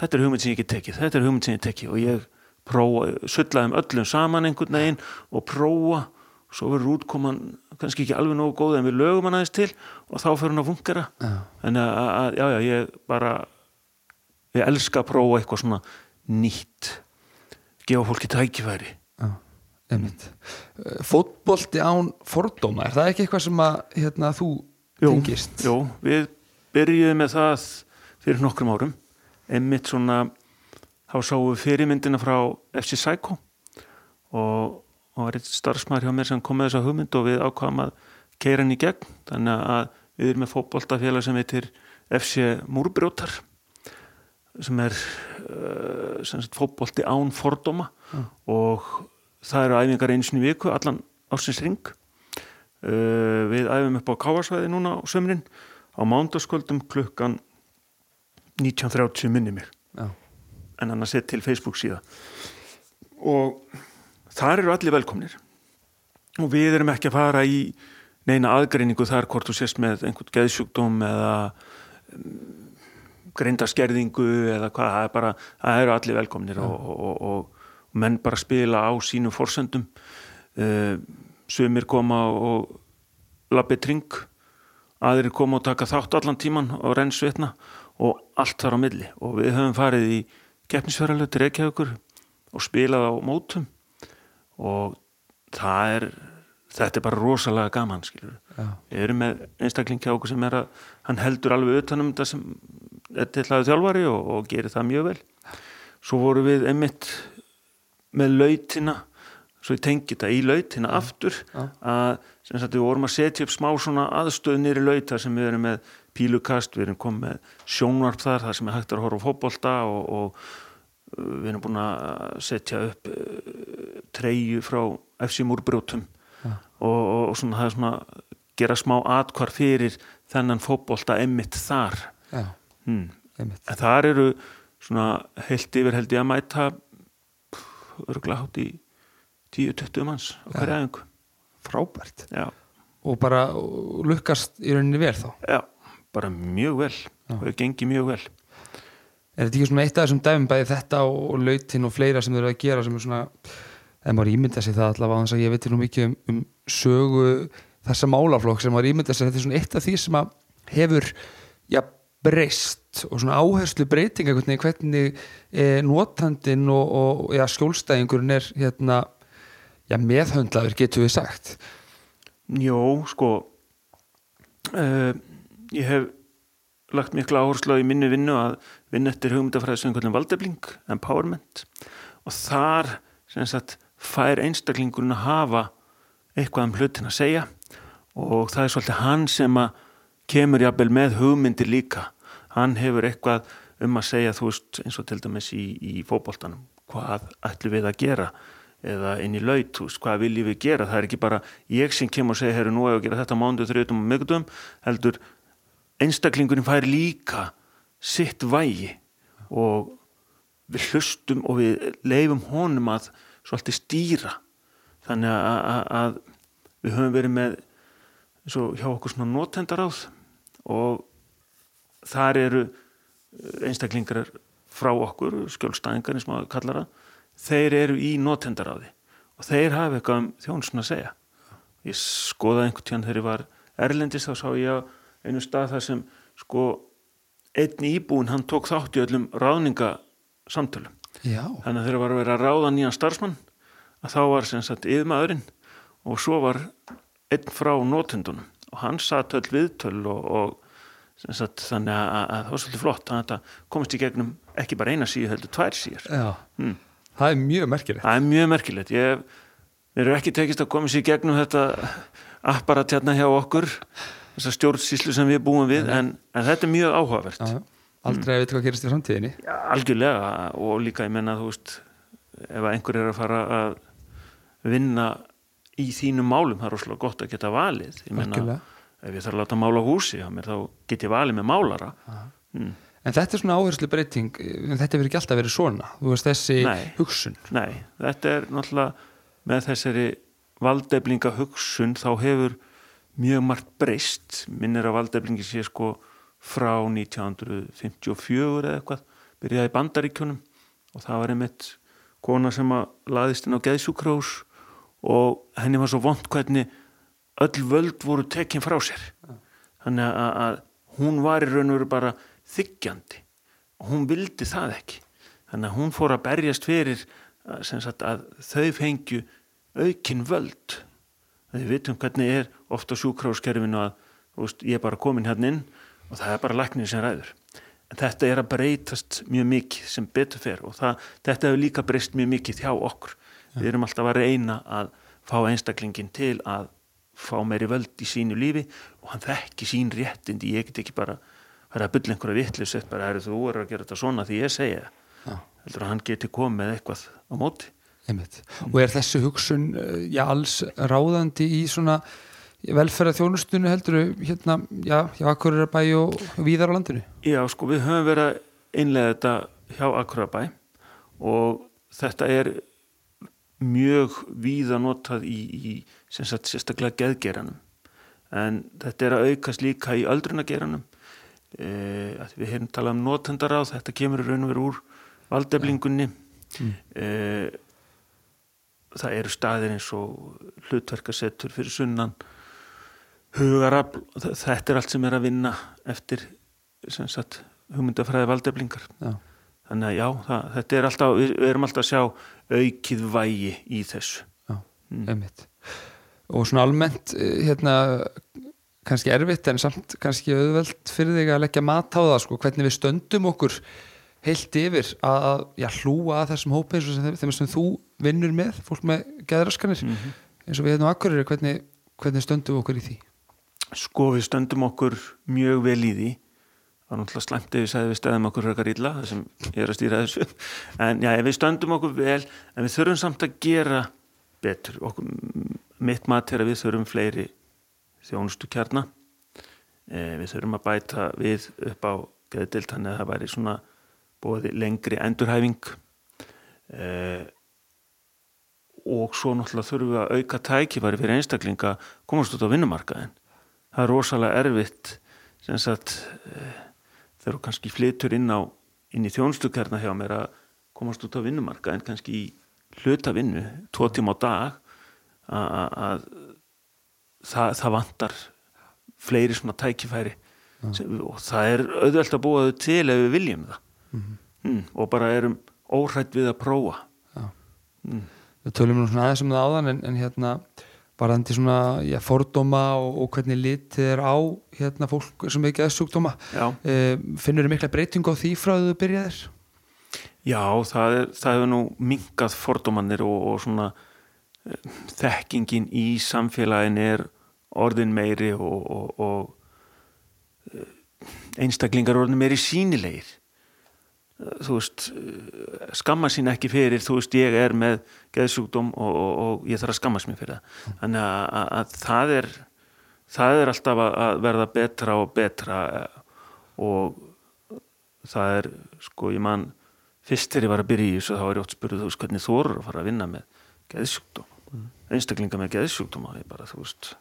þetta er hugmynd sem ég get tekið, þetta er hugmynd sem ég tekið og ég prófa, sullaðum öllum saman einhvern veginn og prófa. Svo verður útkoman kannski ekki alveg nógu góð en við lögum hann aðeins til og þá fyrir hann að fungera Já. en að, að, já, já, ég bara ég elska að prófa eitthvað svona nýtt gefa fólki tækifæri. Einmitt. Fótbolti án fordóma, er það ekki eitthvað sem að, hérna, þú Jú, tengist? Jú, við byrjuðum með það fyrir nokkrum árum. Einmitt svona þá sáum við fyrirmyndina frá FC Psycho og, og var eitt starfsmæður hjá mér sem kom með þessa hugmynd og við ákvaðum að keira hann í gegn. Þannig að við erum með fótboltafélag sem heitir FC Múrbrjótar sem er uh, sagt, fótbolti án fordóma. Og það eru æfingar einsinu viku allan ásins ring uh, við æfum upp á Káarsvæði núna á sömrin á mándaskvöldum klukkan 19.30 minni mig. Já. en annars er til Facebook síða. Og þar eru allir velkomnir. Og við erum ekki að fara í neina aðgreiningu þar hvort þú sést með einhvern geðsjúkdóm eða greindaskerðingu eða hvað, það er bara það eru allir velkomnir og, og, og, og menn bara spila á sínum forsendum. Uh, sumir koma og labbi tring aðrir koma og taka þátt allan tíman og renn svitna og allt þar á milli. Og við höfum farið í keppnisverðalög til Reykjavíkur og spilað á mótum. Og það er þetta er bara rosalega gaman við erum með einstakling hjá okkur sem er að hann heldur alveg utanum þetta sem til hlaðu þjálfari og, og gerir það mjög vel. Svo voru við einmitt með lautina svo ég tengi þetta í lautina aftur Já. að sagt við vorum að setja upp smá svona aðstöð nýri lauta sem við erum með pílukast, við erum komið með sjónvarp þar, þar sem er hægt að horfa á fótbolta og, og uh, við erum búin að setja upp uh, treyju frá FC Múrbrjótum. Já. og, og, svona það er svona gera smá atkvar fyrir þennan fótbolta emmitt þar. Já, einmitt. en þar eru svona heilt yfir held ég að mæta örgulega hátt í 10-20 manns á hverja æfingu. Frábært. já, Og bara lukkast í rauninni vel þá. já, bara mjög vel. Og það gengi mjög vel. Er þetta ekki svona eitt af þessum dæfum bæði þetta og, lautin og fleira sem þau eru að gera sem er svona, en maður ímynda sig það allavega þannig að ég veit nú mikið um, um sögu þessa málaflokk sem maður ímynda sig þetta er svona eitt af því sem að hefur já, breyst og svona áherslu breytinga hvernig, hvernig e, notandinn og, og já, skjólstæðingurinn er hérna, já, meðhöndlaður getur við sagt. Jó, sko uh, ég hef lagt mikla áherslu á í minni vinnu að vinna eftir hugmyndafræði sem einhvern valdefling, empowerment og þar sagt fær einstaklingurinn að hafa eitthvað um hlutin að segja og það er svolítið hann sem að kemur jafnvel með hugmyndir líka. Hann hefur eitthvað um að segja þú veist eins og til dæmis í, í fótboltanum. Hvað ætlum við að gera? Eða inn í laut, hvað viljum við gera? Það er ekki bara ég sem kemur og segja herru nú hefur að gera þetta mándu, þrjóðum og mögdum heldur einstaklingurinn fær líka sitt vægi. Og við hlustum og við leifum honum að svolítið stýra. Þannig að, að, að við höfum verið með eins og hjá okkur svona notendaráð og þar eru einstaklingar frá okkur, skjólstæðingar eins og maður kallar það, þeir eru í notendaráði. Og þeir hafa eitthvað um þjónsun að segja. Ég skoðaði einhvern tíðan þegar ég var erlendis þá sá ég á einu stað þar sem sko einn íbúin hann tók þátt í öllum ráðningasamtölum. Já, þannig að þegar var að vera að ráða nýjan starfsmann að þá var sem sagt yfirmaðurinn og svo var einn frá notendunum og hann satt öll viðtöl og, og sagt þannig að, að það var svolítið flott að þetta komist í gegnum ekki bara eina síðu heldur tvær síður. Já. hmm. það er mjög merkilegt. Það er mjög merkilegt. Ég, mér eru ekki tekist að komast í gegnum þetta apparat hérna hjá okkur þessa stjórnsýslu sem við búum við en, en þetta er mjög áhugavert. Já, já. Aldrei að vita hvað gerist í framtíðinni. Já, algjörlega. Og líka ég menna þú veist ef einhver er að fara að vinna í þínum málum það er rosalega gott að geta valið. Ég menna ef ég þarf að láta mála húsi á mér þá get ég valið með málara. Mm. En þetta er svona áherslu breyting þetta verður ekki alltaf verið svona. Þú veist þessi Nei. hugsun. Nei, þetta er náttúrulega með þessari valdeflinga hugsun þá hefur mjög margt breyst. Minnir að valdeflingi sé sko frá 1954 eða eitthvað byrjaði bandaríkjunum. Og það var einmitt kona sem að laðist inn á geðsjúkrós og henni var svo vond hvernig öll völd voru tekin frá sér. Þannig að, að hún var í raun og veru bara þykjandi og hún vildi það ekki. Þannig að hún fór að berjast fyrir sagt, að þau fengju aukin völd. Við vitum hvernig er ofta sjúkráskerfinu að veist, ég er bara komin hérna inn og það er bara læknir sem ræður. En þetta er að breytast mjög mikið sem betur fer og það, þetta hefur líka breyst mjög mikið hjá okkur við erum alltaf að reyna að fá einstaklingin til að fá meiri völd í sínu lífi og hann þekki sín réttindi, ég get ekki bara vera að bylla einhverja vittlis bara er þú er að gera þetta svona því ég segja Já. heldur að hann geti komið eitthvað á móti Einmitt. og er þessi hugsun eh, já, alls ráðandi í svona velferða þjónustunni heldur hérna, já, já, Akureyrbæ og víðar á landinu Já, sko, við höfum verið að innlega þetta hjá Akurabæ og þetta er mjög víða notað í, í sagt, sérstaklega geðgeranum en þetta er að aukast líka í öldrunageranum e, við hefum talað um notendaráð þetta kemur raun og veru úr valdeflingunni. Mm. e, það eru staðir eins og hlutverkasettur fyrir sunnan hugarafl, þetta er allt sem er að vinna eftir sagt, hugmyndafræði valdeflingar. Já, þannig að já, það, þetta er alltaf við, erum alltaf að sjá aukið vægi í þessu já, Mm. og svona almennt eh, hérna kannski erfitt en samt kannski auðvelt fyrir þig að leggja mat á það sko, hvernig við stöndum okkur heilt yfir að, já, hlúa að þessum hópi eins og sem, þeim sem þú vinnur með, fólk með geðraskanir Mhm. eins og við hérna á Akureyri, hvernig, hvernig stöndum okkur í því? Sko við stöndum okkur mjög vel í því var náttúrulega slæmt ef við sagði við stæðum okkur hökar illa það sem ég er að stýra þessu. En já, við stöndum okkur vel en við þurfum samt að gera betur. Okkur, mitt mat er að við þurfum fleiri þjónustu kjarna. Eh, við þurfum að bæta við upp á geðdild þannig að það væri svona bóði lengri endurhæfing. Eh, og svo náttúrulega þurfum við að auka tækifæri fyrir einstaklinga komast út á vinnumarkaðin það er rosalega erfitt sem sagt eh, þegar þú kannski flytur inn á inn í þjónstukerna hjá mér að komast út á vinnumarkaðin kannski í hlutavinnu, tvo tíma á dag að- að að það, það vantar fleiri svona tækifæri sem, og það er auðvelt að búa þau til ef við viljum það. Mm, og bara erum óhrætt við að prófa. Við tölum nú svona aðeins um það áðan en, en hérna varðandi svona já, fordóma og, og hvernig litið er á hérna fólk sem ekki að sjúkdóma. E, finnur þið mikla breytingu á því frá því þú byrjaðir? Já, það, er, það hefur nú minkað fordómanir og, og svona eh, þekkingin í samfélagin er orðin meiri og, og, og eh, einstaklingar orðin meiri sínilegir þú veist skamma sín ekki fyrir þú veist ég er með geðsjúkdóm og, og, og ég þarf að skammast mér fyrir það. Þannig að, að, að það er það er alltaf að að verða betra og betra og það er sko ég man fyrst þegar ég var að byrja í þessu þá var ég ótt spurðið þú veist hvernig þú voru að fara að vinna með geðsjúkdóm? Einstaklinga með geðsjúkdóm og ég bara þú veist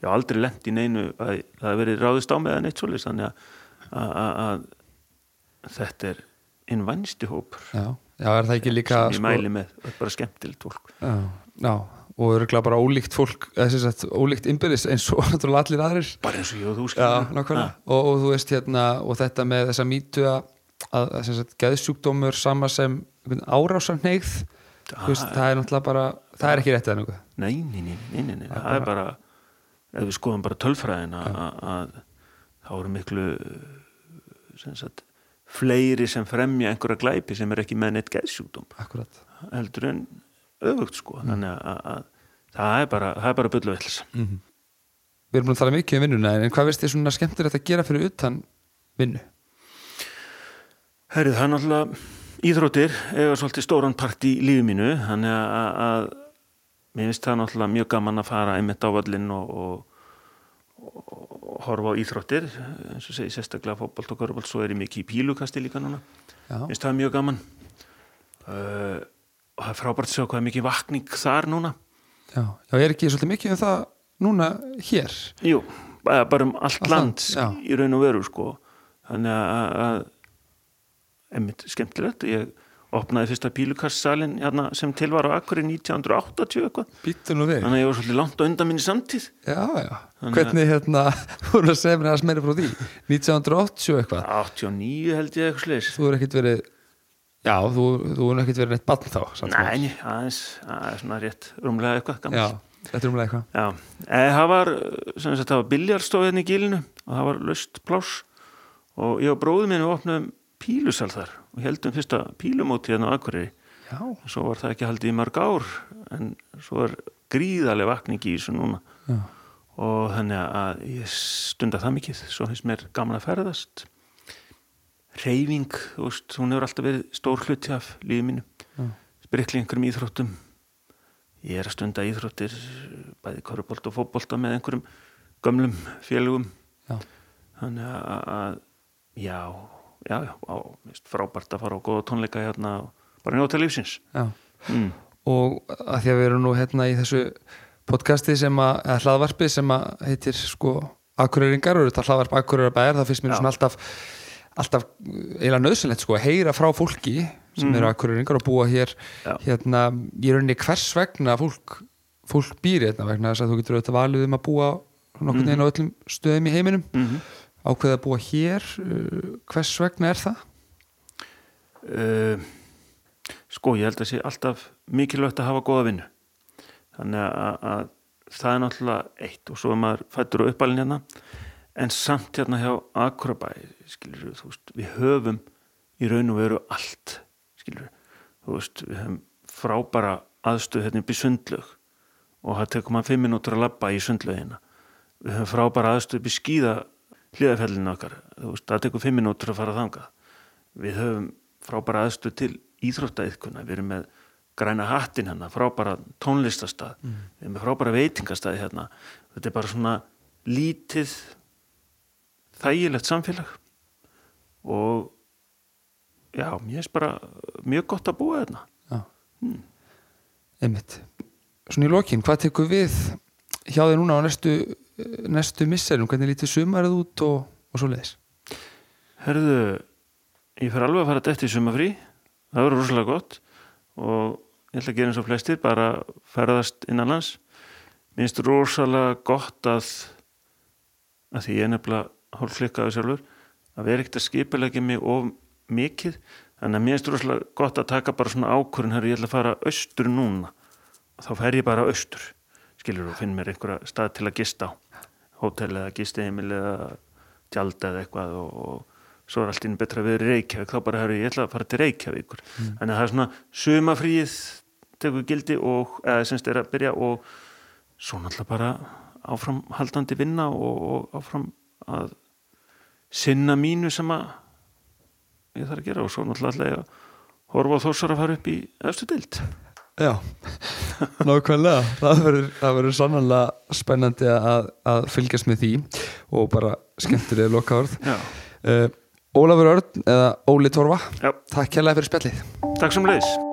ég haf aldrei lent í neinu að það verið ráðist á með að neitt svolítið þannig að, að, að, að þetta er einn vænsti hópur. Já, já, er það ekki líka sem ég mæli með, það er bara skemmtilegt fólk. Já, já, og örgulega bara ólíkt fólk sem sagt ólíkt innbyrðis eins og allir aðrir. Bara eins og ég og þú skilur. Nákvæmlega. Og, og þú veist hérna og þetta með þessa mýtu að, að sem sagt, geðsjúkdómur sama sem árásarneigð þú veist, það er náttúrulega bara það er ekki rétt eða einhver nei, nei, nei, nei, nei, nei. það er bara ef við skoðum bara tölfræðin að, að þá eru miklu sem sagt fleiri sem fremja einhverja glæpi sem er ekki með neitt geðsjúkdóm. Akkurat heldur en öfugt sko. Þannig að, að það er bara, bara byrlu villis Við erum búin að tala mikið um vinnuna en hvað veist þið svona skemmtilegt að gera fyrir utan vinnu? Herrið, það er náttúrulega íþróttir eiga svolítið stóran part í lífi mínu. Þannig að, að, mér finnst það náttúrulega mjög gaman að fara einmitt á völlin og, og, og horfa á íþróttir eins og segi sérstaklega fótbolt og körbólt svo er ég mikið í pílukasti líka núna. Finnst það mjög gaman. Uh, og það er frábært að sjá hvað er mikið vakning þar núna. Já, já, er ekki svolítið mikið um það núna hér? Jú, bara, um allt Allt land, í raun og veru sko. Þannig að, að einmitt skemmtilegt. Ég opnaði fyrsta pílukastsalinn hérna, sem til var á Akkurri 1980 eitthvað. Við. Þannig að ég var svolítið langt á undan minni samtíð. Já, já, að- hvernig hérna voru að segja mér aðeins meira frá því? 1980 og eitthvað? 89 held ég eitthvað slis Þú er ekkit verið Já, þú, þú er ekkit verið neitt bann þá. Nei, aðeins, aðeins svona rétt rúmlega eitthvað Já, gammal þetta er umlega eitthvað. Já, eða það var sem sagt, það var biljarstofið í gílinu og það var löst pláss. Og ég og bróðum minni opnaðum pílusal þar og heldum fyrsta pílumóti hérna á Akureyri. Já, svo var það ekki haldið í mörg ár en svo er gríðarlega vakning í þessu núna. Já, og þannig að ég stunda það mikið. Svo finnst mér gaman að ferðast. Reyfing hún hefur alltaf verið stór hluti af lífið mínu. Sprikli einhverjum íþróttum. Ég er að stunda íþróttir bæði korfubolt og fótbolta með einhverjum gömlum félugum já, þannig að, að já, já, já á, frábært að fara á góða tónleika hérna og bara njóta lífsins já. mm. Og að því að við erum nú hérna í þessu podcasti sem að, eða hlaðvarpi sem að heitir sko Akureyringar og þetta hlaðvarp Akureyrabæjar það finnst mér Já. svona alltaf alltaf eiginlega nöðsynlegt sko að heyra frá fólki sem eru Akureyringar og búa hér Já. hérna í rauninni hvers vegna fólk, fólk býr hérna vegna þess að þú getur auðvitað valið um að búa nokkurn veginn á öllum stöðum í heiminum Mm ákveða að búa hér uh, hvers vegna er það? uh, sko ég held að sé alltaf mikilvægt að hafa góða vinnu. Þannig að, að það er náttúrulega eitt og svo er maður fættur og uppalinn hérna. En samt hérna hjá Akurabæ skilur þú veist, við höfum í raun og veru allt skilur þú veist, við höfum frábæra aðstöð hérna upp í sundlög og það tekur maður fimm minútur að labba í sundlögina við höfum frábæra aðstöð upp í skíða hlýðafellinu okkar. Veist, það tekur fimm minútur að fara þangað. Við höfum frábæra aðstöð til íþróttaiðkuna, við erum með græna hattin hérna, frábæra tónlistastað. Mm. við erum með frábæra veitingastað hérna, þetta er bara svona lítið þægilegt samfélag. Og já, mér er bara mjög gott að búa hérna. Hmm. Einmitt. Svona í lokin, hvað tekur við hjá þig núna á næstu, næstu misserum, hvernig lítið sumarið út og, og svo leiðis? Herðu, ég fer alveg að fara dætt í sumafrí það verður rosalega gott og ég ætla að gera eins og flestir bara ferðast innanlands mér finnst rosalega gott að að því ég er nefnilega hálf klikkaðu sjálfur að vera ekkert að skipilegja mig of mikið. Þannig að mér finnst rosalega gott að taka bara svona ákvörðin herru ég ætla að fara austur núna. Og þá fer ég bara austur skilur og finn mér einhverja stað til að gista á hótel eða gisteimil eða tjald eða eitthvað og, og svo er allt inn betra við Reykjavík þá bara hefur ég ætlað að fara til Reykjavíkur mm. en það er svona sumafríð tekur gildi og eða semst er að byrja og svo náttúrulega bara áframhaldandi vinna og, og áfram að sinna mínu sem að ég þarf að gera og svo náttúrulega að horfa á þósar að fara upp í eftir dild Já, nákvæmlega. Það verður sannanlega spennandi að, að fylgjast með því og bara skemmtilega loka orð uh, Ólafur Örn eða Óli Torfa Já. Takk kærlega fyrir spjallið. Takk sem leiðis